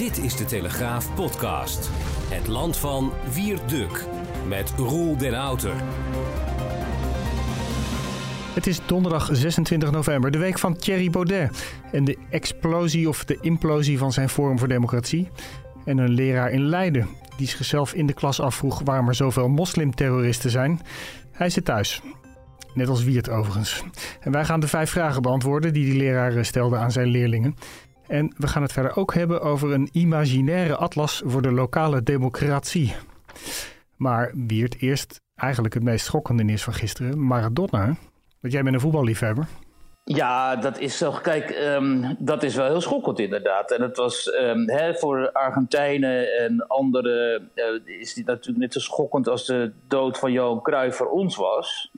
Dit is de Telegraaf podcast. Het land van Wierduk met Roel den Outer. Het is donderdag 26 november, de week van Thierry Baudet. En de explosie of de implosie van zijn Forum voor Democratie. En een leraar in Leiden die zichzelf in de klas afvroeg waarom er zoveel moslimterroristen zijn. Hij zit thuis. Net als Wiert overigens. En wij gaan de vijf vragen beantwoorden die die leraar stelde aan zijn leerlingen. En we gaan het verder ook hebben over een imaginaire atlas voor de lokale democratie. Maar Wiert, eerst eigenlijk het meest schokkende nieuws van gisteren. Maradona. Want jij bent een voetballiefhebber. Ja, dat is zo. Kijk, ehm, dat is wel heel schokkend inderdaad. En het was um, hè, voor Argentijnen en anderen uh, is dit natuurlijk net zo schokkend als de dood van Johan Cruijff voor ons was.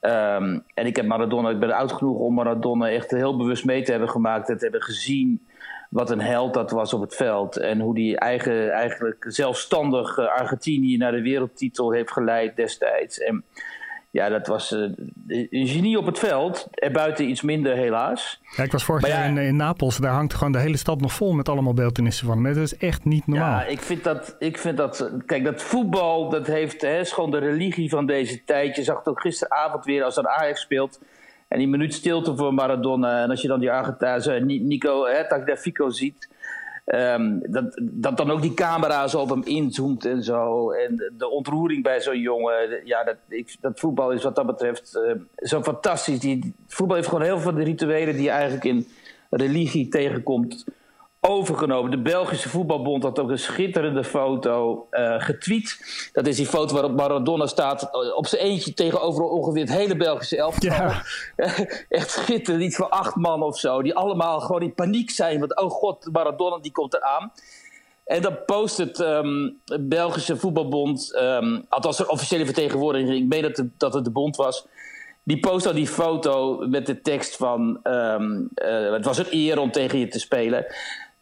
Um, en ik heb Maradona, ik ben oud genoeg om Maradona echt heel bewust mee te hebben gemaakt en te hebben gezien wat een held dat was op het veld. En hoe die eigen, eigenlijk zelfstandig uh, Argentinië naar de wereldtitel heeft geleid destijds. En ja, dat was uh, een genie op het veld. Er buiten iets minder, helaas. Ja, ik was vorig jaar in, in, Napels. Daar hangt gewoon de hele stad nog vol met allemaal beeldenissen van. Dat is echt niet normaal. Ja, ik vind dat... Ik vind dat kijk, dat voetbal, dat heeft, hè, is gewoon de religie van deze tijd. Je zag het ook gisteravond weer als er Ajax speelt. En die minuut stilte voor Maradona. En als je dan die Argentijnse Nico Tagliafico ziet... Um, dat, dat dan ook die camera zo op hem inzoomt en zo. En de ontroering bij zo'n jongen. Ja, dat, ik, dat voetbal is wat dat betreft uh, zo fantastisch. Die, voetbal heeft gewoon heel veel van de rituelen die je eigenlijk in religie tegenkomt overgenomen. De Belgische voetbalbond had ook een schitterende foto uh, getweet. Dat is die foto waarop Maradona staat uh, op zijn eentje tegenover ongeveer het hele Belgische elftal. Ja. Echt schitterend, iets van acht man of zo. Die allemaal gewoon in paniek zijn. Want oh god, Maradona die komt eraan. En dan post het um, Belgische voetbalbond, um, althans de officiële vertegenwoordiging, ik meen dat het, dat het de bond was, die post dan die foto met de tekst van um, uh, het was een eer om tegen je te spelen.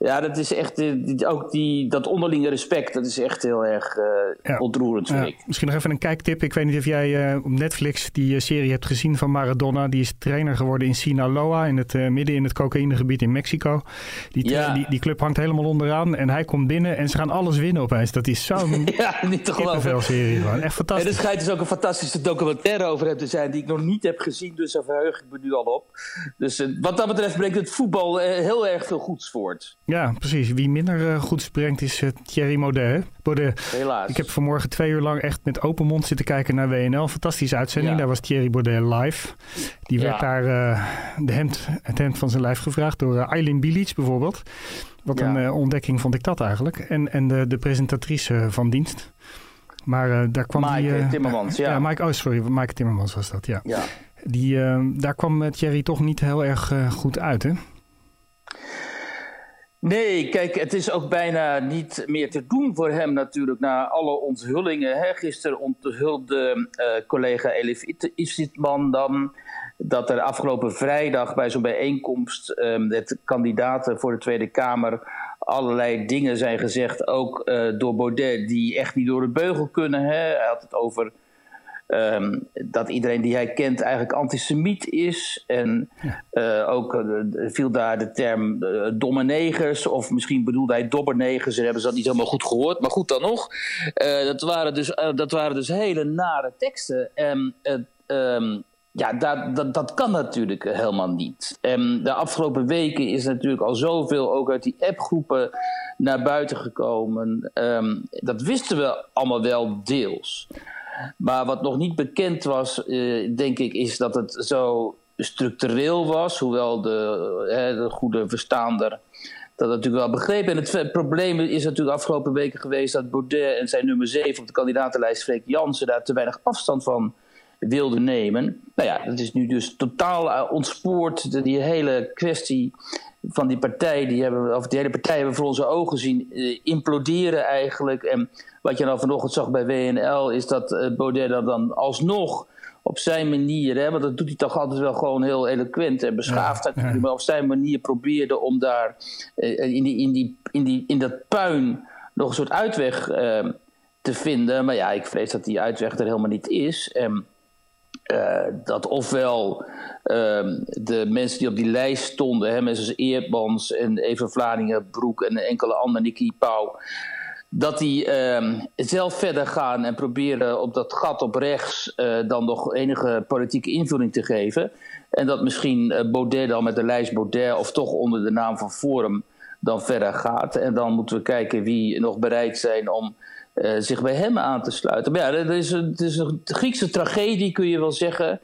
Ja, dat is echt, eh, ook die, dat onderlinge respect, dat is echt heel erg uh, ja. ontroerend, vind ja. ik. Misschien nog even een kijktip. Ik weet niet of jij uh, op Netflix die serie hebt gezien van Maradona. Die is trainer geworden in Sinaloa, in het, midden in het cocaïnegebied in Mexico. Die, ja. die, die, club hangt helemaal onderaan en hij komt binnen en ze gaan alles winnen opeens. Dat is zo'n ja, niet te geloven. serie gewoon. Echt fantastisch. En er schijnt dus ook een fantastische documentaire over hem te zijn die ik nog niet heb gezien. Dus daar verheug ik me nu al op. Dus wat dat betreft brengt het voetbal heel erg veel goeds voort. Ja, precies. Wie minder uh, goed springt is uh, Thierry Baudet. Baudet. Helaas. Ik heb vanmorgen twee uur lang echt met open mond zitten kijken naar WNL. Fantastische uitzending. Ja. Daar was Thierry Baudet live. Die ja. werd daar uh, de hemd, het hemd van zijn lijf gevraagd door Eileen Bilic bijvoorbeeld. Wat ja. een ontdekking vond ik dat eigenlijk. En, en de, de presentatrice van dienst. Maar daar kwam Mike die... Timmermans, ja. ja. Mike, oh, sorry. Mike Timmermans was dat, ja. ja. Die, daar kwam Thierry toch niet heel erg goed uit, hè? Nee, kijk, het is ook bijna niet meer te doen voor hem natuurlijk. Na alle onthullingen. Hè. Gisteren onthulde uh, collega Elif Isitman dan dat er afgelopen vrijdag bij zo'n bijeenkomst um, het kandidaten voor de Tweede Kamer allerlei dingen zijn gezegd, ook uh, door Baudet, die echt niet door de beugel kunnen. Hè. Hij had het over Um, dat iedereen die hij kent eigenlijk antisemiet is. En uh, ook uh, viel daar de term uh, domme negers, of misschien bedoelde hij dobbernegers, en hebben ze dat niet helemaal goed gehoord. Maar goed dan nog. dat, waren dus, dat waren dus hele nare teksten. En um, ja, dat, dat, dat kan natuurlijk helemaal niet. En de afgelopen weken is natuurlijk al zoveel ook uit die appgroepen naar buiten gekomen. Um, dat wisten we allemaal wel deels. Maar wat nog niet bekend was, uh, denk ik, is dat het zo structureel was. Hoewel de, hè, de goede verstaander dat natuurlijk wel begreep. En het probleem is natuurlijk afgelopen weken geweest dat Baudet en zijn nummer 7 op de kandidatenlijst, Freek Jansen, daar te weinig afstand van wilde nemen. Nou ja, dat is nu dus totaal uh, ontspoord. Die hele kwestie van die partij, die hebben, of die hele partij hebben we voor onze ogen zien uh, imploderen eigenlijk. En wat je nou vanochtend zag bij WNL is dat uh, Baudet dat dan alsnog op zijn manier, hè, want dat doet hij toch altijd wel gewoon heel eloquent en beschaafd, ja, ja. maar op zijn manier probeerde om daar in, die, in, die, in, die, in dat puin nog een soort uitweg te vinden. Maar ja, ik vrees dat die uitweg er helemaal niet is. En dat ofwel ehm, de mensen die op die lijst stonden, hè, mensen zoals Eerdmans en Even Vlaardingen-Broek en enkele andere, Nicky Pauw, dat die ehm, zelf verder gaan en proberen op dat gat op rechts uh, dan nog enige politieke invulling te geven. En dat misschien uh, Baudet dan met de lijst Baudet of toch onder de naam van Forum dan verder gaat. En dan moeten we kijken wie nog bereid zijn om uh, zich bij hem aan te sluiten. Maar ja, het is, een, het is een Griekse tragedie, kun je wel zeggen.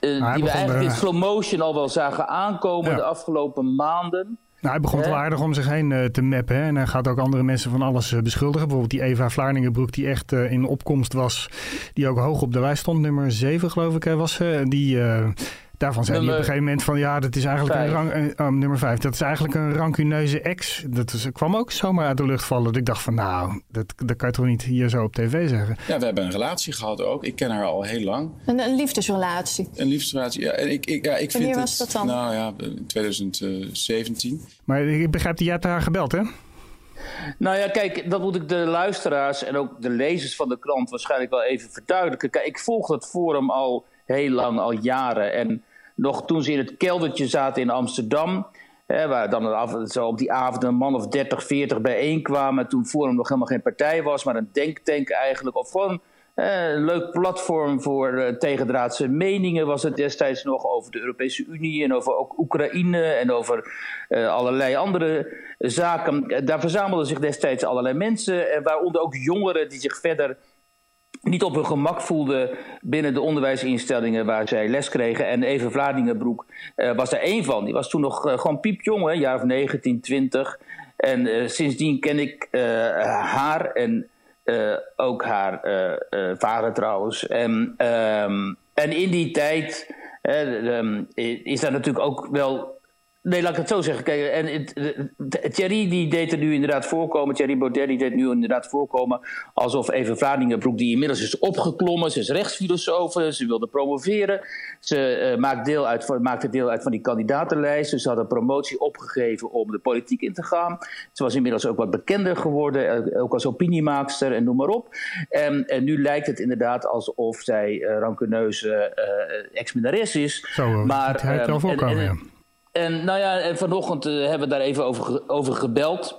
Uh, die we eigenlijk in slow motion al wel zagen aankomen ja. de afgelopen maanden. Nou, hij begon wel aardig om zich heen uh, te mappen. Hè? En hij gaat ook andere mensen van alles uh, beschuldigen. Bijvoorbeeld die Eva Vlaardingenbroek, die echt uh, in opkomst was. Die ook hoog op de lijst stond. Nummer 7, geloof ik, was ze. Die Daarvan zei nummer hij op een gegeven moment van ja, dat is eigenlijk een rang, uh, nummer vijf. Dat is eigenlijk een rancuneuze ex. Dat is, kwam ook zomaar uit de lucht vallen. Dat ik dacht van nou, dat, dat kan je toch niet hier zo op tv zeggen. Ja, we hebben een relatie gehad ook. Ik ken haar al heel lang. Een, een liefdesrelatie. Een liefdesrelatie, ja. En ik, ik, ja, ik Wanneer vind was het, dat dan? Nou ja, in 2017. Maar ik begrijp dat jij hebt haar gebeld, hè? Nou ja, kijk, dat moet ik de luisteraars en ook de lezers van de krant waarschijnlijk wel even verduidelijken. Kijk, ik volg dat forum al heel lang, al jaren. En nog toen ze in het keldertje zaten in Amsterdam. Hè, waar dan zo op die avond een man of 30, 40 bijeenkwamen. Toen Forum nog helemaal geen partij was, maar een denktank eigenlijk. Of gewoon een leuk platform voor uh, tegendraadse meningen was het destijds nog over de Europese Unie en over ook Oekraïne en over uh, allerlei andere zaken. Daar verzamelden zich destijds allerlei mensen, en waaronder ook jongeren die zich verder niet op hun gemak voelden binnen de onderwijsinstellingen waar zij les kregen. En Even Vladingenbroek uh, was er één van. Die was toen nog uh, gewoon piepjong, jaar of 19, 20. En uh, sindsdien ken ik haar en ook haar vader trouwens. En, um, en in die tijd um, is daar natuurlijk ook wel Nee, laat ik het zo zeggen. Kijk, en het, het, Thierry die deed er nu inderdaad voorkomen. Thierry Baudet die deed nu inderdaad voorkomen. Alsof even Vlaardingenbroek, die inmiddels is opgeklommen. Ze is rechtsfilosoof. Ze wilde promoveren. Ze uh, maakt deel uit van, maakte deel uit van die kandidatenlijst. Dus ze had een promotie opgegeven om de politiek in te gaan. Ze was inmiddels ook wat bekender geworden. Ook als opiniemaakster en noem maar op. En, en nu lijkt het inderdaad alsof zij uh, rancuneuze uh, ex-minnares is. Zo, maar, hij het wel voorkomen, en, en, ja. En nou ja, en vanochtend uh, hebben we daar even over, over gebeld.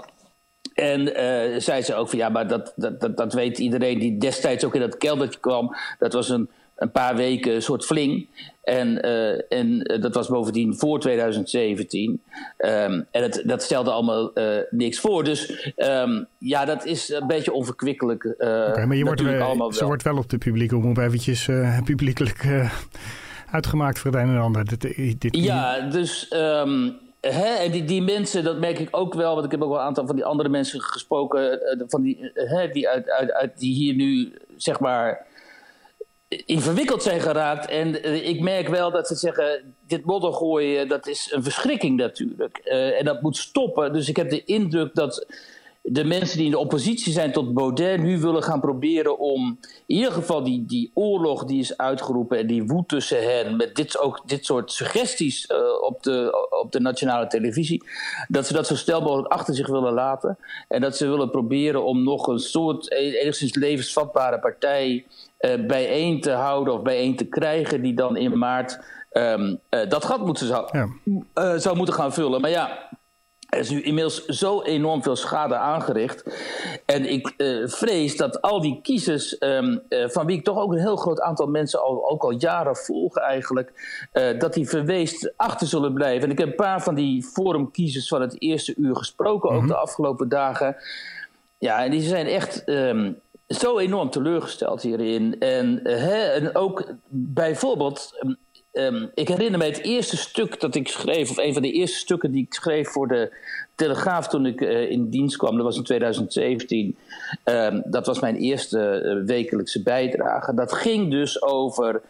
En uh, zei ze ook van ja, maar dat, dat, dat, dat, weet iedereen die destijds ook in dat keldertje kwam. Dat was een, een paar weken een soort fling. En, uh, en dat was bovendien voor 2017. Um, en het, dat stelde allemaal niks voor. Dus um, ja, dat is een beetje onverkwikkelijk. Okay, maar je wordt, wel, ze wordt wel op de publieke omroep eventjes publiekelijk uitgemaakt voor het een en ander. Dit, dit, ja, dus um, hè, en die, die mensen, dat merk ik ook wel, want ik heb ook wel een aantal van die andere mensen gesproken, van die, hè, die, uit, uit, uit, die hier nu zeg maar in verwikkeld zijn geraakt. En ik merk wel dat ze zeggen: dit modder gooien, dat is een verschrikking natuurlijk. En dat moet stoppen. Dus ik heb de indruk dat de mensen die in de oppositie zijn tot Baudet nu willen gaan proberen om in ieder geval die, die oorlog die is uitgeroepen en die woedt tussen hen, met dit, ook dit soort suggesties uh, op, de, op de nationale televisie, dat ze dat zo snel mogelijk achter zich willen laten. En dat ze willen proberen om nog een soort enigszins levensvatbare partij uh, bijeen te houden of bijeen te krijgen, die dan in maart um, uh, dat gat moet, zou, ja. zou moeten gaan vullen. Maar ja. Er is nu inmiddels zo enorm veel schade aangericht. En ik uh, vrees dat al die kiezers, um, uh, van wie ik toch ook een heel groot aantal mensen al, ook al jaren volgen eigenlijk, uh, dat die verweest achter zullen blijven. En ik heb een paar van die forumkiezers van het eerste uur gesproken, mm -hmm. ook de afgelopen dagen. Ja, en die zijn echt um, zo enorm teleurgesteld hierin. En, hè, en ook bijvoorbeeld. Um, Um, ik herinner me het eerste stuk dat ik schreef, of een van de eerste stukken die ik schreef voor de Telegraaf toen ik uh, in dienst kwam. Dat was in 2017. Um, dat was mijn eerste uh, wekelijkse bijdrage. Dat ging dus over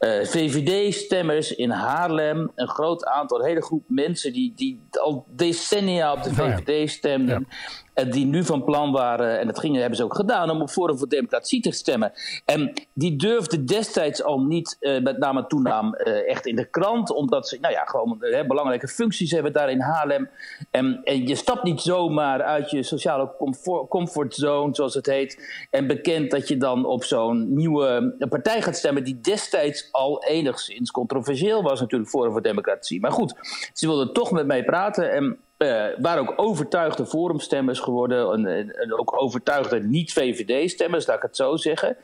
uh, VVD-stemmers in Haarlem. Een groot aantal, een hele groep mensen die, die al decennia op de VVD stemden. Ja. En die nu van plan waren, en dat gingen, hebben ze ook gedaan, om op Forum voor Democratie te stemmen. En die durfden destijds al niet, uh, met name toenaam, uh, echt in de krant. Omdat ze, nou ja, gewoon belangrijke functies hebben daar in Haarlem. En, en, je stapt niet zomaar uit je sociale comfort, comfortzone, zoals het heet. En bekend dat je dan op zo'n nieuwe partij gaat stemmen, die destijds al enigszins controversieel was, natuurlijk, Forum voor Democratie. Maar goed, ze wilden toch met mij praten. En uh, waren ook overtuigde forumstemmers geworden. En, en ook overtuigde niet-VVD-stemmers, laat ik het zo zeggen.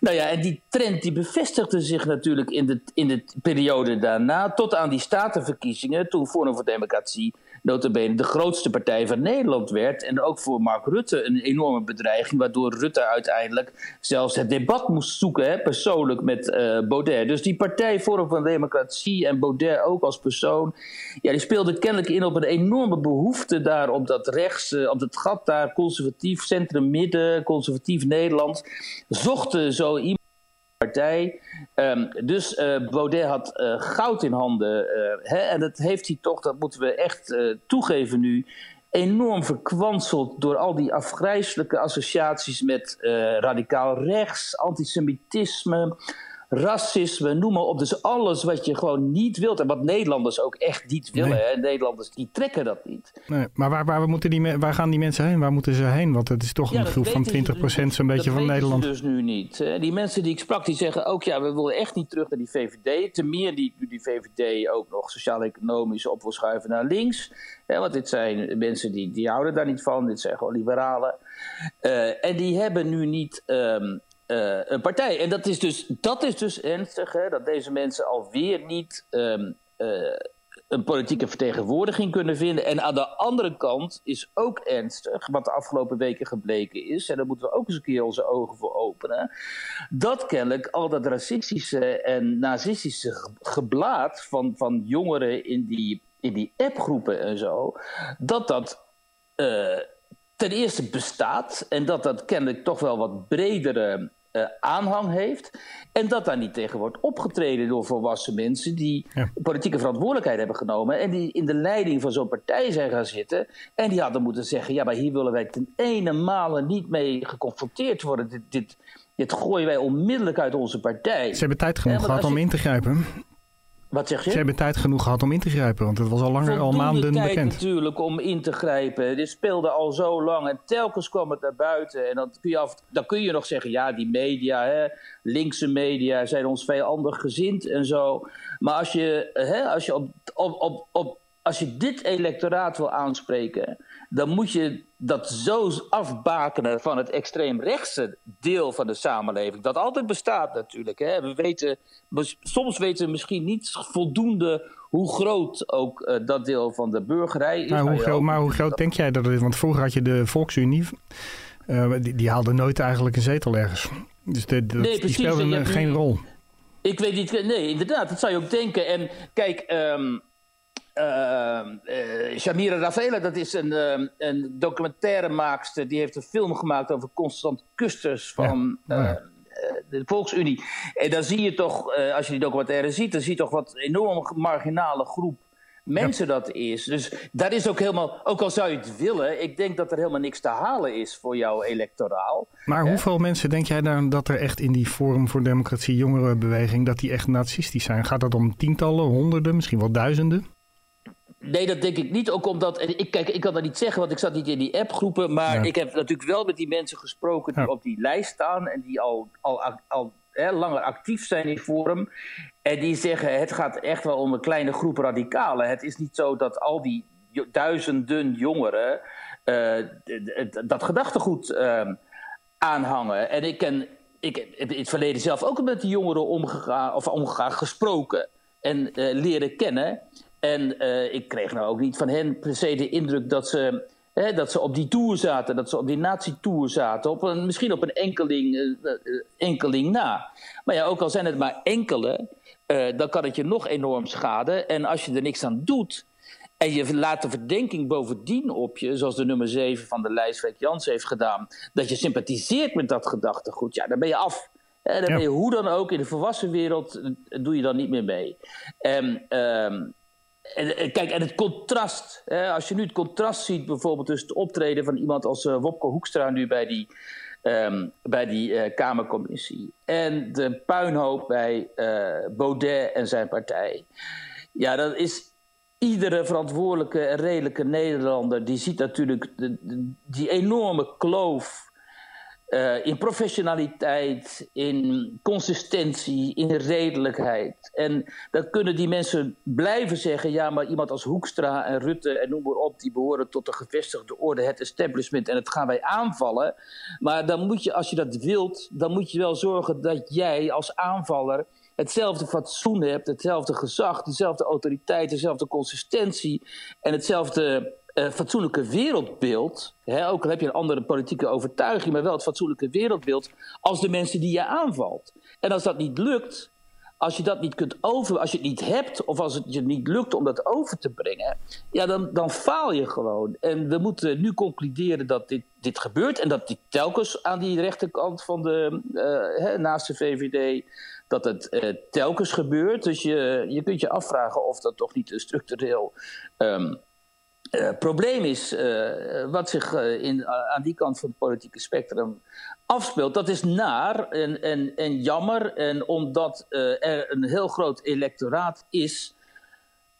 Nou ja, en die trend die bevestigde zich natuurlijk in de, in de periode daarna... tot aan die statenverkiezingen, toen Forum voor Democratie notabene de grootste partij van Nederland werd. En ook voor Mark Rutte een enorme bedreiging, waardoor Rutte uiteindelijk zelfs het debat moest zoeken, hè, persoonlijk met uh, Baudet. Dus die partij Forum van Democratie en Baudet ook als persoon, ja, die speelde kennelijk in op een enorme behoefte daar op dat rechts, uh, op dat gat daar, conservatief, centrum-midden, conservatief Nederland, zochten zo iemand Um, dus uh, Baudet had uh, goud in handen. Uh, hè, en dat heeft hij toch, dat moeten we echt toegeven nu, enorm verkwanseld door al die afgrijzelijke associaties met radicaal rechts, antisemitisme racisme, noem maar op. Dus alles wat je gewoon niet wilt en wat Nederlanders ook echt niet willen. Nee. Hè? Nederlanders die trekken dat niet. Nee, maar waar, waar, moeten die, waar gaan die mensen heen? Waar moeten ze heen? Want het is toch ja, een groep van 20% zo'n beetje van Nederland. Dat dus nu niet. Die mensen die ik sprak, die zeggen ook... ja, we willen echt niet terug naar die VVD. Ten meer die, die VVD ook nog sociaal-economisch op wil schuiven naar links. Ja, want dit zijn mensen die, die houden daar niet van. Dit zijn gewoon liberalen. Uh, en die hebben nu niet... Um, uh, een partij. En dat is dus, dat is dus ernstig, hè, dat deze mensen alweer niet um, uh, een politieke vertegenwoordiging kunnen vinden. En aan de andere kant is ook ernstig, wat de afgelopen weken gebleken is, en daar moeten we ook eens een keer onze ogen voor openen, dat kennelijk al dat racistische en nazistische geblaad van, van jongeren in die, in die appgroepen en zo, dat dat. Uh, ten eerste bestaat en dat dat kennelijk toch wel wat bredere uh, aanhang heeft. En dat daar niet tegen wordt opgetreden door volwassen mensen die ja. politieke verantwoordelijkheid hebben genomen. En die in de leiding van zo'n partij zijn gaan zitten. En die hadden moeten zeggen: ja, maar hier willen wij ten ene malen niet mee geconfronteerd worden. Dit, dit, dit gooien wij onmiddellijk uit onze partij. Ze hebben tijd genoeg gehad je... om in te grijpen. Wat zeg je? Ze hebben tijd genoeg gehad om in te grijpen, want het was al langer, Voldoende al maanden tijd bekend. natuurlijk om in te grijpen. Dit speelde al zo lang en telkens kwam het naar buiten. En dan kun je, af, dan kun je nog zeggen, ja, die media, hè, linkse media, zijn ons vijandig gezind en zo. Maar als je, hè, als je, op, op, op, op, als je dit electoraat wil aanspreken, dan moet je dat zo afbakenen van het extreemrechtse deel van de samenleving. Dat altijd bestaat natuurlijk. Hè. We weten, soms weten we misschien niet voldoende hoe groot ook uh, dat deel van de burgerij is. Maar hoe, groot, maar hoe groot denk jij dat het is? Want vroeger had je de Volksunie. Uh, die, die, haalde nooit eigenlijk een zetel ergens. Dus de, de, nee, precies, die speelde geen rol. Ik weet niet. Nee, inderdaad, dat zou je ook denken. En kijk. Um, uh, Shamira Ravela, dat is een, uh, een documentairemaakster. Die heeft een film gemaakt over Constant Kusters van Ja, ja. de Volksunie. En dan zie je toch, als je die documentaire ziet... dan zie je toch wat een enorm marginale groep mensen dat is. Dus daar is ook helemaal... Ook al zou je het willen... ik denk dat er helemaal niks te halen is voor jouw electoraal. Maar hoeveel mensen denk jij dan dat er echt in die Forum voor Democratie jongerenbeweging... dat die echt nazistisch zijn? Gaat dat om tientallen, honderden, misschien wel duizenden? Nee, dat denk ik niet. Ook omdat, ik, kijk, ik kan dat niet zeggen, want ik zat niet in die appgroepen. Maar Ja. ik heb natuurlijk wel met die mensen gesproken die Ja. op die lijst staan. En die al, al, al hè, langer actief zijn in Forum. En die zeggen, het gaat echt wel om een kleine groep radicalen. Het is niet zo dat al die duizenden jongeren eh, dat gedachtegoed eh, aanhangen. En ik ken, ik heb in het verleden zelf ook met die jongeren omgegaan, of omgegaan, gesproken en eh, leren kennen. En eh, ik kreeg nou ook niet van hen per se de indruk dat ze, hè, dat ze op die tour zaten, dat ze op die nazi-tour zaten. Op een, misschien op een enkeling, eh, eh, enkeling na. Maar ja, ook al zijn het maar enkele, dan kan het je nog enorm schaden. En als je er niks aan doet, en je laat de verdenking bovendien op je, zoals de nummer 7 van de lijst Freek Jans heeft gedaan, dat je sympathiseert met dat gedachtegoed, ja, dan ben je af. Dan Ja. ben je hoe dan ook in de volwassen wereld, doe je dan niet meer mee. En, ehm, en, kijk, en het contrast. Hè, als je nu het contrast ziet, bijvoorbeeld tussen het optreden van iemand als uh, Wopke Hoekstra nu bij die, um, bij die uh, Kamercommissie. En de puinhoop bij Baudet en zijn partij. Ja, dat is iedere verantwoordelijke en redelijke Nederlander. Die ziet natuurlijk die enorme kloof uh, in professionaliteit, in consistentie, in redelijkheid. En dat kunnen die mensen blijven zeggen. Ja, maar iemand als Hoekstra en Rutte en noem maar op, die behoren tot de gevestigde orde, het establishment. En dat gaan wij aanvallen. Maar dan moet je, als je dat wilt, dan moet je wel zorgen dat jij als aanvaller hetzelfde fatsoen hebt, hetzelfde gezag, dezelfde autoriteit, dezelfde consistentie en hetzelfde uh, fatsoenlijke wereldbeeld, hè, ook al heb je een andere politieke overtuiging, maar wel het fatsoenlijke wereldbeeld, als de mensen die je aanvalt. En als dat niet lukt, als je dat niet kunt over, als je het niet hebt, of als het je niet lukt om dat over te brengen, ja, dan, dan faal je gewoon. En we moeten nu concluderen dat dit, dit gebeurt en dat dit telkens aan die rechterkant van de, uh, hè, naast de VVD, dat het uh, telkens gebeurt. Dus je, je kunt je afvragen of dat toch niet een structureel um, uh, probleem is uh, wat zich uh, in, aan die kant van het politieke spectrum afspeelt. Dat is naar en, en, en jammer. En omdat er een heel groot electoraat is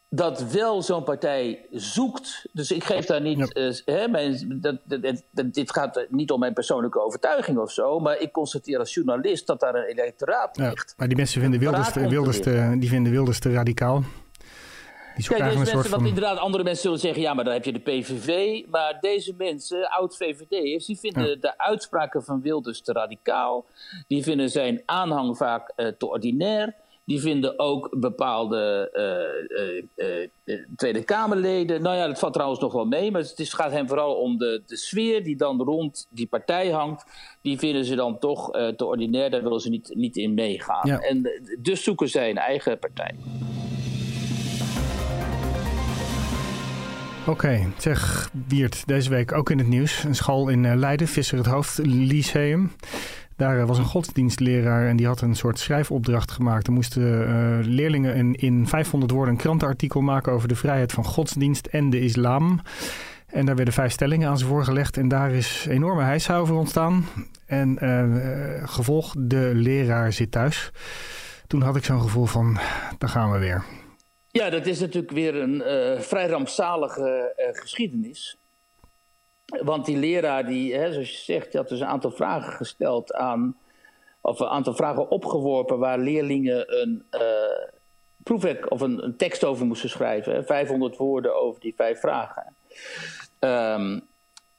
dat wel zo'n partij zoekt. Dus ik geef daar niet. Ja. Hè, mijn, dat, dat, dat, dit gaat niet om mijn persoonlijke overtuiging of zo. Maar ik constateer als journalist dat daar een electoraat ligt. Ja, maar die mensen vinden Wilders, Wilders, te, die vinden Wilders te radicaal. Kijk, deze mensen, van... wat inderdaad andere mensen zullen zeggen, ja, maar dan heb je de PVV. Maar deze mensen, oud-VVD'ers, die vinden ja. de uitspraken van Wilders te radicaal. Die vinden zijn aanhang vaak uh, te ordinair. Die vinden ook bepaalde uh, uh, Tweede Kamerleden. Nou ja, dat valt trouwens nog wel mee. Maar het is, gaat hem vooral om de, de sfeer die dan rond die partij hangt. Die vinden ze dan toch te ordinair. Daar willen ze niet, niet in meegaan. Ja. En dus zoeken zij een eigen partij. Oké, zeg Wiert, deze week ook in het nieuws. Een school in uh, Leiden, Visser het Hoofd Lyceum. Daar uh, was een godsdienstleraar en die had een soort schrijfopdracht gemaakt. Er moesten uh, leerlingen in, in 500 woorden een krantenartikel maken over de vrijheid van godsdienst en de islam. En daar werden vijf stellingen aan ze voorgelegd en daar is enorme heisa ontstaan. En gevolg, de leraar zit thuis. Toen had ik zo'n gevoel van, daar gaan we weer. Ja, dat is natuurlijk weer een uh, vrij rampzalige uh, geschiedenis. Want die leraar, die, hè, zoals je zegt, had dus een aantal vragen gesteld aan. of een aantal vragen opgeworpen waar leerlingen een uh, proefwerk of een, een, tekst over moesten schrijven. Hè, 500 woorden over die vijf vragen. Um,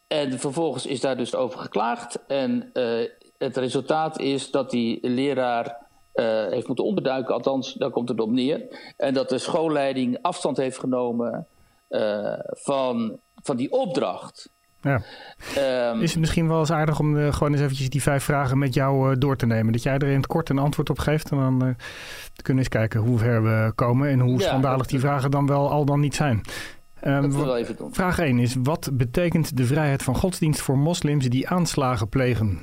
en vervolgens is daar dus over geklaagd. En het resultaat is dat die leraar uh, heeft moeten onderduiken, althans, daar komt het op neer. En dat de schoolleiding afstand heeft genomen uh, van, van die opdracht. Ja. Um, is het misschien wel eens aardig om uh, gewoon eens eventjes die vijf vragen met jou door te nemen? Dat jij er in het kort een antwoord op geeft en dan kunnen we eens kijken hoe ver we komen en hoe ja, schandalig die vragen dan wel al dan niet zijn. Um, doen. Vraag 1 is: wat betekent de vrijheid van godsdienst voor moslims die aanslagen plegen?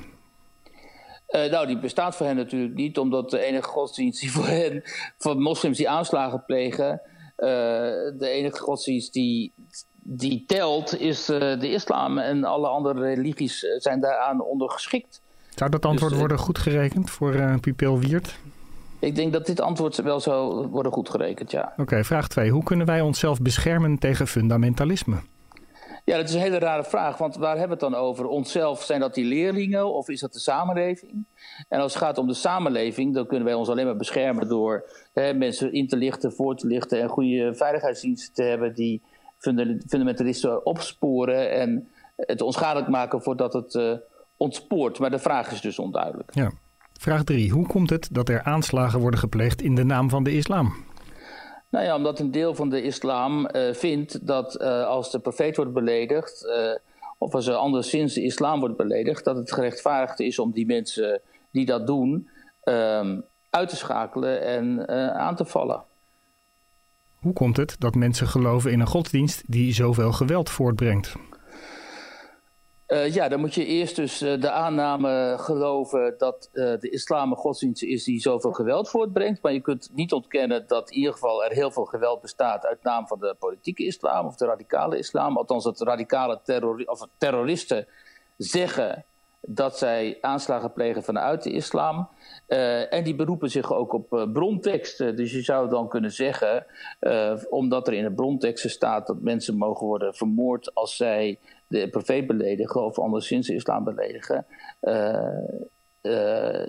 Uh, nou, die bestaat voor hen natuurlijk niet, omdat de enige godsdienst die voor hen, voor moslims die aanslagen plegen, uh, de enige godsdienst die, die telt, is uh, de islam. En alle andere religies zijn daaraan ondergeschikt. Zou dat antwoord dus, worden goedgerekend voor uh, Pupil Wiert? Ik denk dat dit antwoord wel zou worden goedgerekend, ja. Oké, okay, vraag 2. Hoe kunnen wij onszelf beschermen tegen fundamentalisme? Ja, dat is een hele rare vraag, want waar hebben we het dan over? Onszelf, zijn dat die leerlingen of is dat de samenleving? En als het gaat om de samenleving, dan kunnen wij ons alleen maar beschermen door hè, mensen in te lichten, voor te lichten en goede veiligheidsdiensten te hebben die fundamentalisten opsporen en het onschadelijk maken voordat het uh, ontspoort. Maar de vraag is dus onduidelijk. Ja. Vraag 3. Hoe komt het dat er aanslagen worden gepleegd in de naam van de islam? Nou ja, omdat een deel van de islam uh, vindt dat uh, als de profeet wordt beledigd, uh, of als er anderszins de islam wordt beledigd, dat het gerechtvaardigd is om die mensen die dat doen um, uit te schakelen en aan te vallen. Hoe komt het dat mensen geloven in een godsdienst die zoveel geweld voortbrengt? Uh, ja, dan moet je eerst dus uh, de aanname geloven dat uh, de islam een godsdienst is die zoveel geweld voortbrengt. Maar je kunt niet ontkennen dat in ieder geval er heel veel geweld bestaat uit naam van de politieke islam of de radicale islam. Althans, dat radicale terrori of terroristen zeggen dat zij aanslagen plegen vanuit de islam. En die beroepen zich ook op uh, bronteksten. Dus je zou dan kunnen zeggen, omdat er in de bronteksten staat dat mensen mogen worden vermoord als zij de profeet beledigen of anderszins de islam beledigen.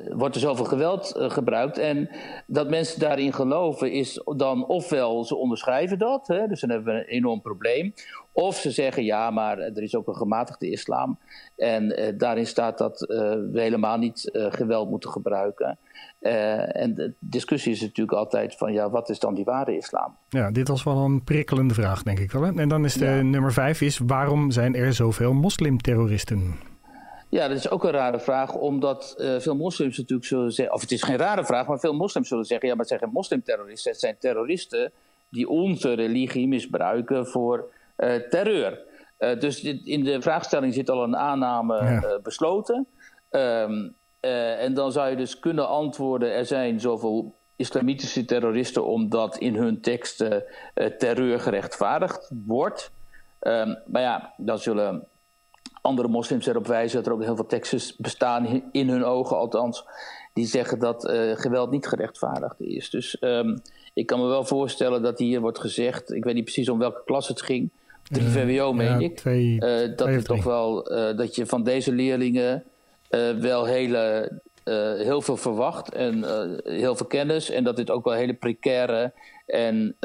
wordt er zoveel geweld gebruikt. En dat mensen daarin geloven is dan ofwel ze onderschrijven dat, hè, dus dan hebben we een enorm probleem. Of ze zeggen ja, maar er is ook een gematigde islam. En uh, daarin staat dat uh, we helemaal niet uh, geweld moeten gebruiken. en de discussie is natuurlijk altijd van ja, wat is dan die ware islam? Ja, dit was wel een prikkelende vraag, denk ik wel. Hè? En dan is de ja. nummer vijf is waarom zijn er zoveel moslimterroristen? Ja, dat is ook een rare vraag, omdat veel moslims natuurlijk zullen zeggen... of het is geen rare vraag, maar veel moslims zullen zeggen... ja, maar het zijn geen moslimterroristen, het zijn terroristen... die onze religie misbruiken voor terreur. Uh, dus in de vraagstelling zit al een aanname ja. uh, besloten. Um, en dan zou je dus kunnen antwoorden: er zijn zoveel islamitische terroristen omdat in hun teksten terreur gerechtvaardigd wordt. Um, maar ja, dan zullen andere moslims erop wijzen dat er ook heel veel teksten bestaan, in hun ogen althans, die zeggen dat geweld niet gerechtvaardigd is. Dus um, ik kan me wel voorstellen dat hier wordt gezegd, ik weet niet precies om welke klas het ging, drie VWO meen ja, ik, twee, uh, dat, twee het toch wel, uh, dat je van deze leerlingen wel hele, heel veel verwacht en heel veel kennis en dat dit ook wel hele precaire en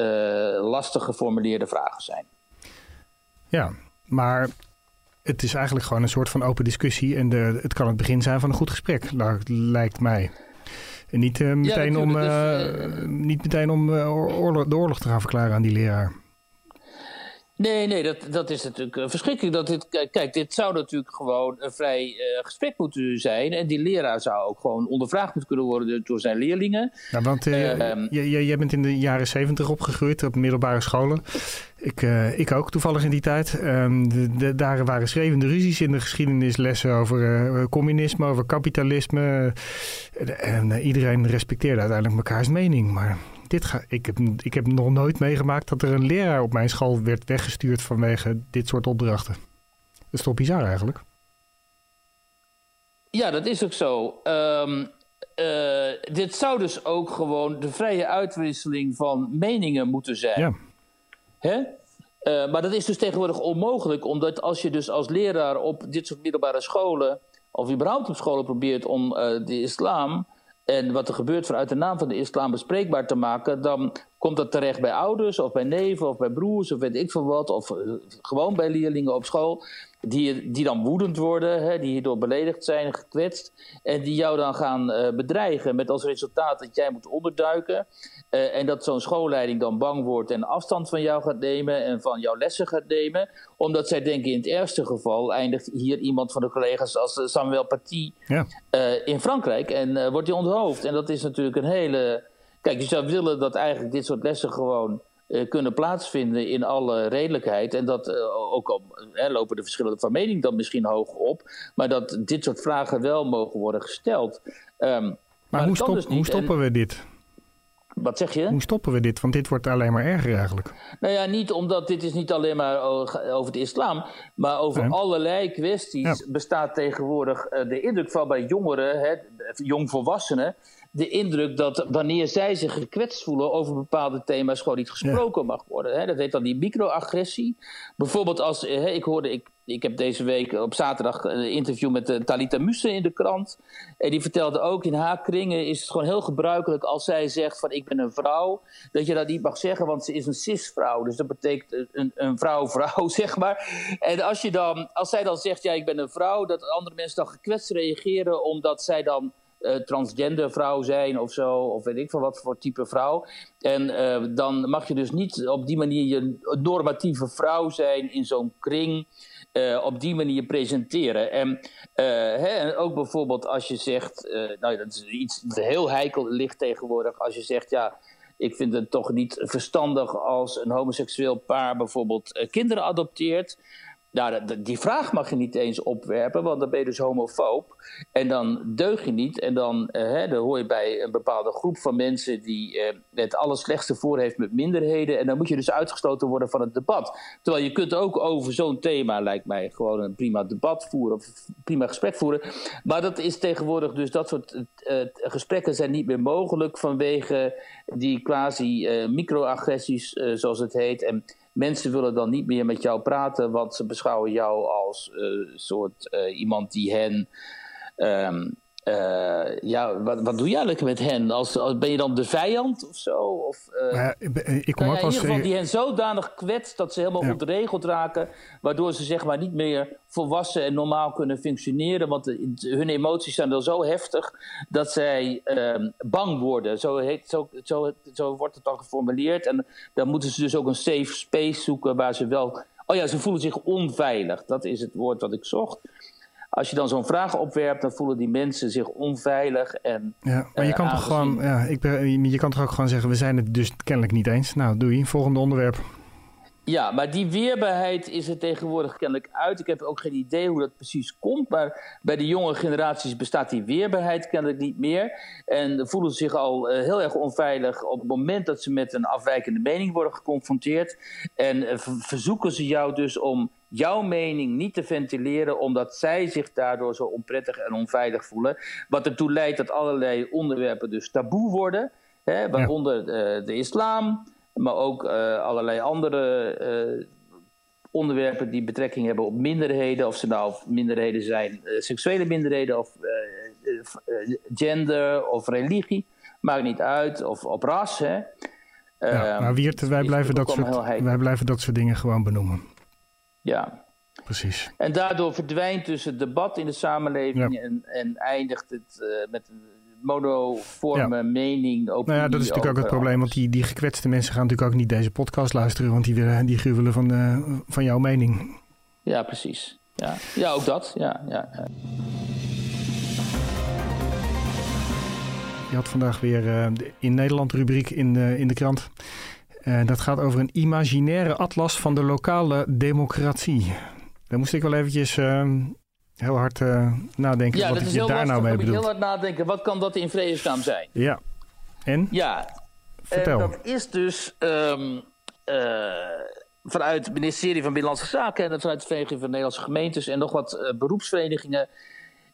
lastig geformuleerde vragen zijn. Ja, maar het is eigenlijk gewoon een soort van open discussie en de, het kan het begin zijn van een goed gesprek, lijkt mij. En niet, uh, meteen, ja, om, dus, uh, niet meteen om oorlog, de oorlog te gaan verklaren aan die leraar. Nee, nee, dat, dat is natuurlijk verschrikkelijk. Dat dit, kijk, dit zou natuurlijk gewoon een vrij gesprek moeten zijn. En die leraar zou ook gewoon ondervraagd moeten kunnen worden door zijn leerlingen. Ja, want Ehm, jij bent in de jaren zeventig opgegroeid op middelbare scholen. Ik, uh, ik ook toevallig in die tijd. De, de, daar waren schreeuwende ruzies in de geschiedenislessen over uh, communisme, over kapitalisme. En uh, iedereen respecteerde uiteindelijk mekaars mening. Maar dit ga, ik, heb, ik heb nog nooit meegemaakt dat er een leraar op mijn school werd weggestuurd vanwege dit soort opdrachten. Dat is toch bizar eigenlijk? Ja, dat is ook zo. Um, dit zou dus ook gewoon de vrije uitwisseling van meningen moeten zijn. Ja. Hè? Uh, maar dat is dus tegenwoordig onmogelijk, omdat als je dus als leraar op dit soort middelbare scholen, of überhaupt op scholen probeert om uh, de islam en wat er gebeurt vanuit de naam van de islam bespreekbaar te maken, dan komt dat terecht bij ouders of bij neven of bij broers of weet ik veel wat, of uh, gewoon bij leerlingen op school. Die, die dan woedend worden, hè, die hierdoor beledigd zijn, gekwetst. En die jou dan gaan uh, bedreigen met als resultaat dat jij moet onderduiken. Uh, en dat zo'n schoolleiding dan bang wordt en afstand van jou gaat nemen en van jouw lessen gaat nemen. Omdat zij denken in het ergste geval eindigt hier iemand van de collega's als Samuel Paty ja. uh, in Frankrijk. En wordt hij onthoofd. En dat is natuurlijk een hele... Kijk, je zou willen dat eigenlijk dit soort lessen gewoon uh, kunnen plaatsvinden in alle redelijkheid. En dat uh, ook al hè, lopen de verschillen van mening dan misschien hoog op, maar dat dit soort vragen wel mogen worden gesteld. Um, maar, maar hoe, stop, dus hoe, stoppen en, we dit? Wat zeg je? Hoe stoppen we dit? Want dit wordt alleen maar erger eigenlijk. Nou ja, niet omdat dit is niet alleen maar over de islam, maar over nee. allerlei kwesties ja. bestaat tegenwoordig uh, de indruk van bij jongeren, hè, jongvolwassenen, de indruk dat wanneer zij zich gekwetst voelen over bepaalde thema's gewoon niet gesproken ja. mag worden. Hè? Dat heet dan die microagressie. Bijvoorbeeld als, hè, ik hoorde, ik, ik heb deze week op zaterdag een interview met uh, Talita Musse in de krant. En die vertelde ook, in haar kringen is het gewoon heel gebruikelijk als zij zegt van ik ben een vrouw. Dat je dat niet mag zeggen, want ze is een cisvrouw. Dus dat betekent een, een vrouw-vrouw, zeg maar. En als, je dan, als zij dan zegt, ja ik ben een vrouw, dat andere mensen dan gekwetst reageren omdat zij dan uh, transgender vrouw zijn of zo, of weet ik veel wat voor type vrouw. En uh, dan mag je dus niet op die manier je normatieve vrouw zijn in zo'n kring. Uh, op die manier presenteren. En, hè, ook bijvoorbeeld als je zegt, nou dat is iets dat heel heikel ligt tegenwoordig, als je zegt ja. Ik vind het toch niet verstandig als een homoseksueel paar bijvoorbeeld kinderen adopteert. Nou, die vraag mag je niet eens opwerpen, want dan ben je dus homofoob. En dan deug je niet. En dan, uh, hè, dan hoor je bij een bepaalde groep van mensen die uh, het allerslechtste voor heeft met minderheden. En dan moet je dus uitgesloten worden van het debat. Terwijl je kunt ook over zo'n thema, lijkt mij, gewoon een prima debat voeren of prima gesprek voeren. Maar dat is tegenwoordig dus dat soort uh, gesprekken zijn niet meer mogelijk vanwege die quasi microagressies, zoals het heet. En Mensen willen dan niet meer met jou praten, want ze beschouwen jou als uh, soort uh, iemand die hen. Um, uh, ja, wat, wat doe je eigenlijk met hen? Als, als, ben je dan de vijand of zo? Of, uh, ja, ik kom nou ook ja, in ieder geval die hen zodanig kwetst dat ze helemaal Ja. ontregeld raken, waardoor ze zeg maar niet meer volwassen en normaal kunnen functioneren, want de- hun emoties zijn dan zo heftig dat zij ehm, bang worden. Zo, heet, zo, zo, zo wordt het dan geformuleerd. En dan moeten ze dus ook een safe space zoeken waar ze wel. Oh ja, ze voelen zich onveilig. Dat is het woord dat ik zocht. Als je dan zo'n vraag opwerpt, dan voelen die mensen zich onveilig. En Ja, maar je eh, kan toch gewoon, ja, ik ben, je kan toch ook gewoon zeggen, we zijn het dus kennelijk niet eens. Nou, doei, volgende onderwerp. Ja, maar die weerbaarheid is er tegenwoordig kennelijk uit. Ik heb ook geen idee hoe dat precies komt. Maar bij de jonge generaties bestaat die weerbaarheid kennelijk niet meer. En voelen ze zich al eh, heel erg onveilig op het moment dat ze met een afwijkende mening worden geconfronteerd. En eh, ver- verzoeken ze jou dus om jouw mening niet te ventileren, omdat zij zich daardoor zo onprettig en onveilig voelen. Wat ertoe leidt dat allerlei onderwerpen dus taboe worden. Hè, waaronder eh, de islam, maar ook eh, allerlei andere eh, onderwerpen die betrekking hebben op minderheden. Of ze nou minderheden zijn, seksuele minderheden of gender of religie. Maakt niet uit. Of op ras. Hè. Ja, Ehm, maar Wiert, wij blijven, dat soort, wij blijven dat soort dingen gewoon benoemen. Ja. Precies. En daardoor verdwijnt dus het debat in de samenleving Ja. en, en eindigt het eh, met een monoforme mening. Opinie Nou ja, dat is natuurlijk ook het probleem, want die, die gekwetste mensen gaan natuurlijk ook niet deze podcast luisteren, want die, willen, die gruwelen van, eh, van jouw mening. Ja, precies. Ja, ja ook dat. Ja, ja, ja. Je had vandaag weer eh, in Nederland rubriek in de, in de krant. Eh, dat gaat over een imaginaire atlas van de lokale democratie. Daar moest ik wel eventjes eh, heel hard eh, nadenken ja wat je heel daar lastig. nou mee moet je heel hard nadenken. Wat kan dat in vredesnaam zijn? Ja. En? Ja, Vertel. En dat is dus ehm, eh, vanuit het ministerie van Binnenlandse Zaken en vanuit de Vereniging van Nederlandse Gemeentes en nog wat eh, beroepsverenigingen.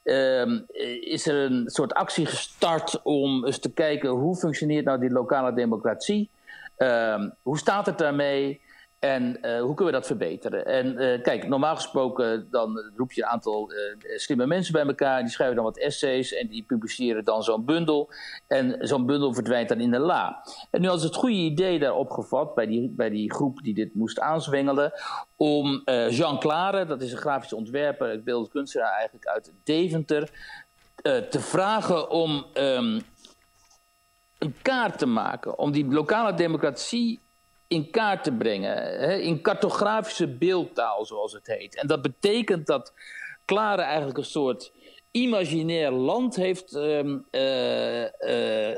ehm, is er een soort actie gestart om eens te kijken hoe functioneert nou die lokale democratie? Ehm, hoe staat het daarmee? En eh, hoe kunnen we dat verbeteren? En eh, kijk, normaal gesproken dan roep je een aantal eh, slimme mensen bij elkaar. Die schrijven dan wat essays en die publiceren dan zo'n bundel. En zo'n bundel verdwijnt dan in de la. En nu was het goede idee daar opgevat bij die, bij die groep die dit moest aanzwengelen. Om eh, Jean Clare, dat is een grafisch ontwerper, beeldend kunstenaar eigenlijk uit Deventer. eh, te vragen om ehm, een kaart te maken. Om die lokale democratie in kaart te brengen. Hè, in cartografische beeldtaal, zoals het heet. En dat betekent dat Klare eigenlijk een soort imaginair land heeft ehm, eh, eh,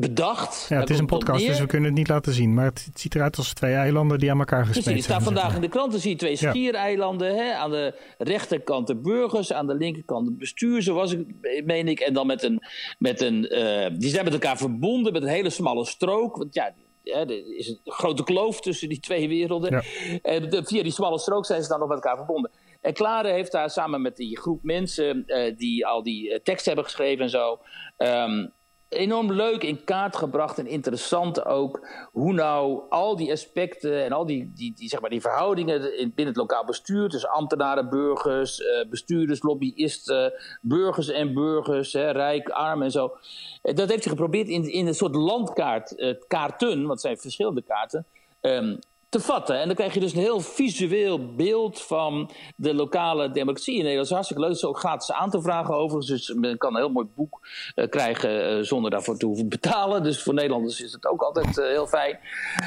bedacht. Ja, het is een podcast, dus we kunnen het niet laten zien. Maar het, het ziet eruit als twee eilanden die aan elkaar gesmeed er zijn. staat zeg vandaag in de krant, dan zie je twee schiereilanden. Hè? Aan de rechterkant de burgers, aan de linkerkant het bestuur, zo was ik, meen ik. En dan met een, met een eh, die zijn met elkaar verbonden met een hele smalle strook. Want ja, er is een grote kloof tussen die twee werelden. Ja. En de- via die smalle strook zijn ze dan nog met elkaar verbonden. En Klare heeft daar samen met die groep mensen eh, die al die eh, tekst hebben geschreven en zo. ehm, enorm leuk in kaart gebracht en interessant ook. Hoe nou al die aspecten en al die, die, die, zeg maar, die verhoudingen in, binnen het lokaal bestuur. tussen ambtenaren, burgers, eh, bestuurders, lobbyisten, burgers en burgers, hè, rijk, arm en zo. Eh, Dat heeft hij geprobeerd in, in een soort landkaart, eh, kaarten, want het zijn verschillende kaarten. ehm, te vatten. En dan krijg je dus een heel visueel beeld van de lokale democratie in Nederland. Dat is hartstikke leuk. Is ook gratis aan te vragen overigens. Dus men kan een heel mooi boek eh, krijgen eh, zonder daarvoor te hoeven betalen. Dus voor Nederlanders is het ook altijd eh, heel fijn.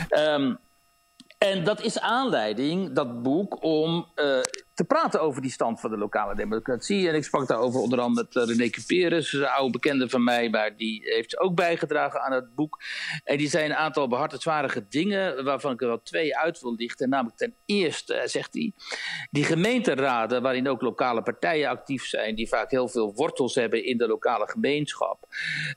Ehm, en dat is aanleiding, dat boek, om te praten over die stand van de lokale democratie. En ik sprak daarover onder andere met René Cuperus, een oude bekende van mij, maar die heeft ook bijgedragen aan het boek. En die zijn een aantal behartenswaardige dingen, waarvan ik er wel twee uit wil lichten. Namelijk ten eerste, zegt hij, die gemeenteraden, waarin ook lokale partijen actief zijn, die vaak heel veel wortels hebben in de lokale gemeenschap,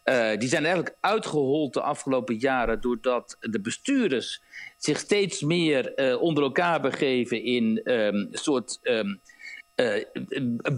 uh, die zijn eigenlijk uitgehold de afgelopen jaren doordat de bestuurders zich steeds meer onder elkaar begeven in een soort. Um, uh,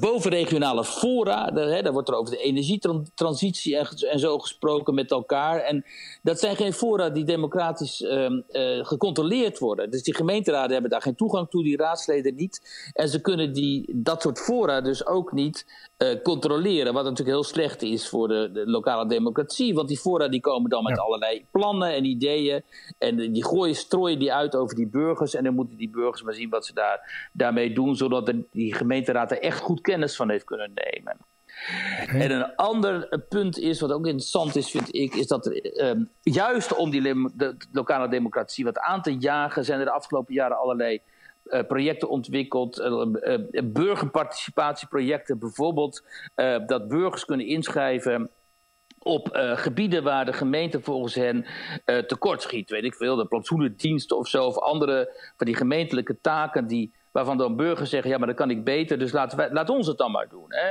bovenregionale fora, daar, wordt er over de energietransitie en, en, zo gesproken met elkaar. En dat zijn geen fora die democratisch uh, uh, gecontroleerd worden. Dus die gemeenteraden hebben daar geen toegang toe, die raadsleden niet. En ze kunnen die, dat soort fora dus ook niet uh, controleren. Wat natuurlijk heel slecht is voor de, de, lokale democratie. Want die fora die komen dan met ja. allerlei plannen en ideeën. En die gooien, strooien die uit over die burgers. En dan moeten die burgers maar zien wat ze daar, daarmee doen. Zodat de, die gemeenteraad er echt goed kennis van heeft kunnen nemen. Okay. En een ander punt is, wat ook interessant is, vind ik, is dat er um, juist om die de, lokale democratie wat aan te jagen, zijn er de afgelopen jaren allerlei uh, projecten ontwikkeld, uh, uh, burgerparticipatieprojecten bijvoorbeeld, dat burgers kunnen inschrijven op gebieden waar de gemeente volgens hen tekort schiet. Weet ik veel, de plantsoenendiensten of zo, of andere van die gemeentelijke taken die waarvan dan burgers zeggen: ja, maar dat kan ik beter, dus laten wij, laat ons het dan maar doen. Hè?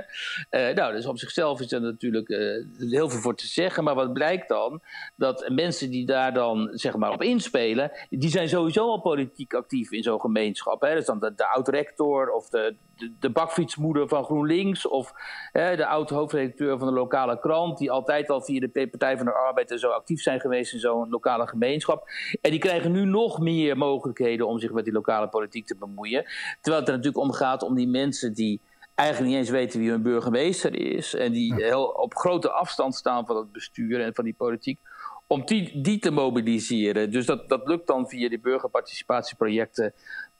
Uh, nou, dus op zichzelf is er natuurlijk uh, heel veel voor te zeggen, maar wat blijkt dan? Dat mensen die daar dan zeg maar op inspelen, die zijn sowieso al politiek actief in zo'n gemeenschap. Hè? Dus dan de, de oud-rector of de, de, de, bakfietsmoeder van GroenLinks of hè, de oud-hoofdredacteur van de lokale krant, die altijd al via de Partij van de Arbeid en zo actief zijn geweest in zo'n lokale gemeenschap. En die krijgen nu nog meer mogelijkheden om zich met die lokale politiek te bemoeien. Terwijl het er natuurlijk om gaat om die mensen die eigenlijk niet eens weten wie hun burgemeester is. En die heel op grote afstand staan van het bestuur en van die politiek. Om die, die te mobiliseren. Dus dat, dat lukt dan via die burgerparticipatieprojecten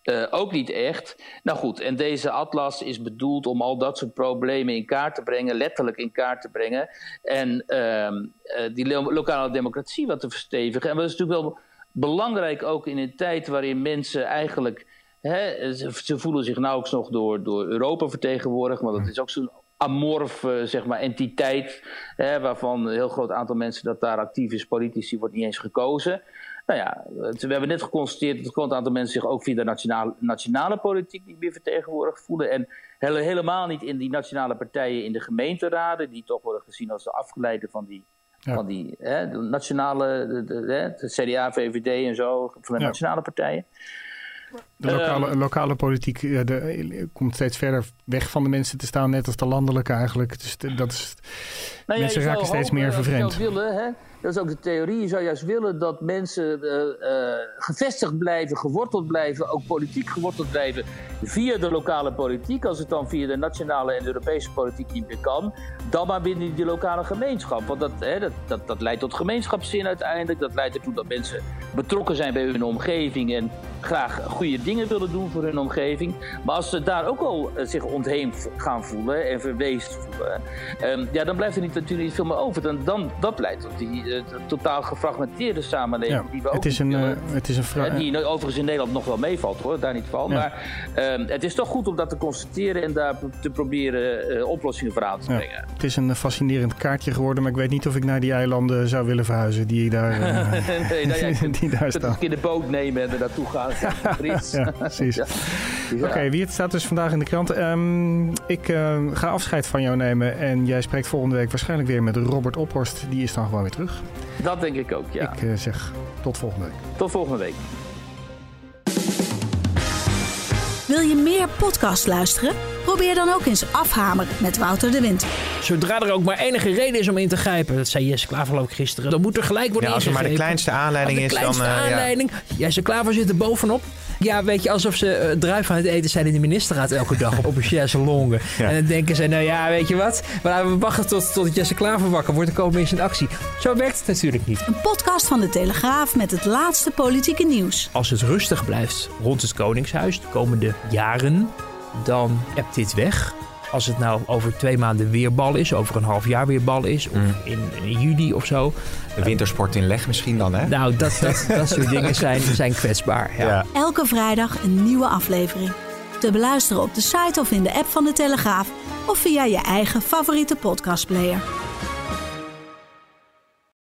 uh, ook niet echt. Nou goed, en deze atlas is bedoeld om al dat soort problemen in kaart te brengen, letterlijk in kaart te brengen. En uh, uh, die lo lokale democratie wat te verstevigen. En dat is natuurlijk wel belangrijk ook in een tijd waarin mensen eigenlijk Hè, ze voelen zich nauwelijks nog door, door Europa vertegenwoordigd, want dat is ook zo'n amorfe zeg maar, entiteit, hè, waarvan een heel groot aantal mensen dat daar actief is, politici, wordt niet eens gekozen. Nou ja, we hebben net geconstateerd dat een groot aantal mensen zich ook via de nationale, nationale politiek niet meer vertegenwoordigd voelen. En helemaal niet in die nationale partijen in de gemeenteraden, die toch worden gezien als de afgeleide van die, ja. van die hè, de nationale, de, de, de, CDA, VVD en zo, van de ja. nationale partijen. De lokale, um, lokale politiek ja, de, komt steeds verder weg van de mensen te staan, net als de landelijke eigenlijk. Dus de, dat is, nou ja, mensen raken steeds meer vervreemd. Willen, hè? Dat is ook de theorie. Je zou juist willen dat mensen uh, uh, gevestigd blijven, geworteld blijven, ook politiek geworteld blijven via de lokale politiek. Als het dan via de nationale en de Europese politiek niet meer kan, dan maar binnen die lokale gemeenschap. Want dat, hè, dat, dat, dat leidt tot gemeenschapszin uiteindelijk. Dat leidt ertoe dat mensen betrokken zijn bij hun omgeving en graag goede dingen willen doen voor hun omgeving. Maar als ze daar ook al uh, zich ontheemd gaan voelen en verweest voelen, um, ja, dan blijft er niet, natuurlijk niet veel meer over. Dan, dan, dat leidt tot die uh, totaal gefragmenteerde samenleving ja, die we ook het is een, uh, het is een vraag. Die overigens in Nederland nog wel meevalt hoor, daar niet van. Ja. Maar um, het is toch goed om dat te constateren en daar te proberen oplossingen voor aan te brengen. Ja, het is een fascinerend kaartje geworden, maar ik weet niet of ik naar die eilanden zou willen verhuizen die daar, nee, nou, die daar staan. Een keer de boot nemen en er naartoe gaan. ja, precies. Ja. Ja. Oké, okay, wie het staat dus vandaag in de krant. Um, ik uh, ga afscheid van jou nemen en jij spreekt volgende week waarschijnlijk weer met Robert Ophorst. Die is dan gewoon weer terug. Dat denk ik ook, ja. Ik uh, zeg tot volgende week. Tot volgende week. Wil je meer podcast luisteren? Probeer dan ook eens Afhamer met Wouter de Winter. Zodra er ook maar enige reden is om in te grijpen, dat zei Jesse Klaver ook gisteren, dan moet er gelijk worden ja, als er maar de kleinste aanleiding de kleinste is, dan... Uh, aanleiding. Ja. Jesse Klaver zit er bovenop. Ja, weet je, alsof ze uh, druif aan het eten zijn in de ministerraad elke dag op, op een chaiselongue. Ja. En dan denken ze, nou ja, weet je wat? Maar we wachten tot, tot Jesse Klaver wakker wordt, dan komen we eens in actie. Zo werkt het natuurlijk niet. Een podcast van de Telegraaf met het laatste politieke nieuws. Als het rustig blijft rond het Koningshuis de komende jaren, dan ebt dit weg. Als het nou over twee maanden weer bal is, over een half jaar weer bal is, of mm. in, in, juli of zo. De wintersport in leg misschien dan, hè? Nou, dat, dat, dat soort dingen zijn, zijn kwetsbaar. Ja. Ja. Elke vrijdag een nieuwe aflevering. te beluisteren op de site of in de app van de Telegraaf of via je eigen favoriete podcastplayer.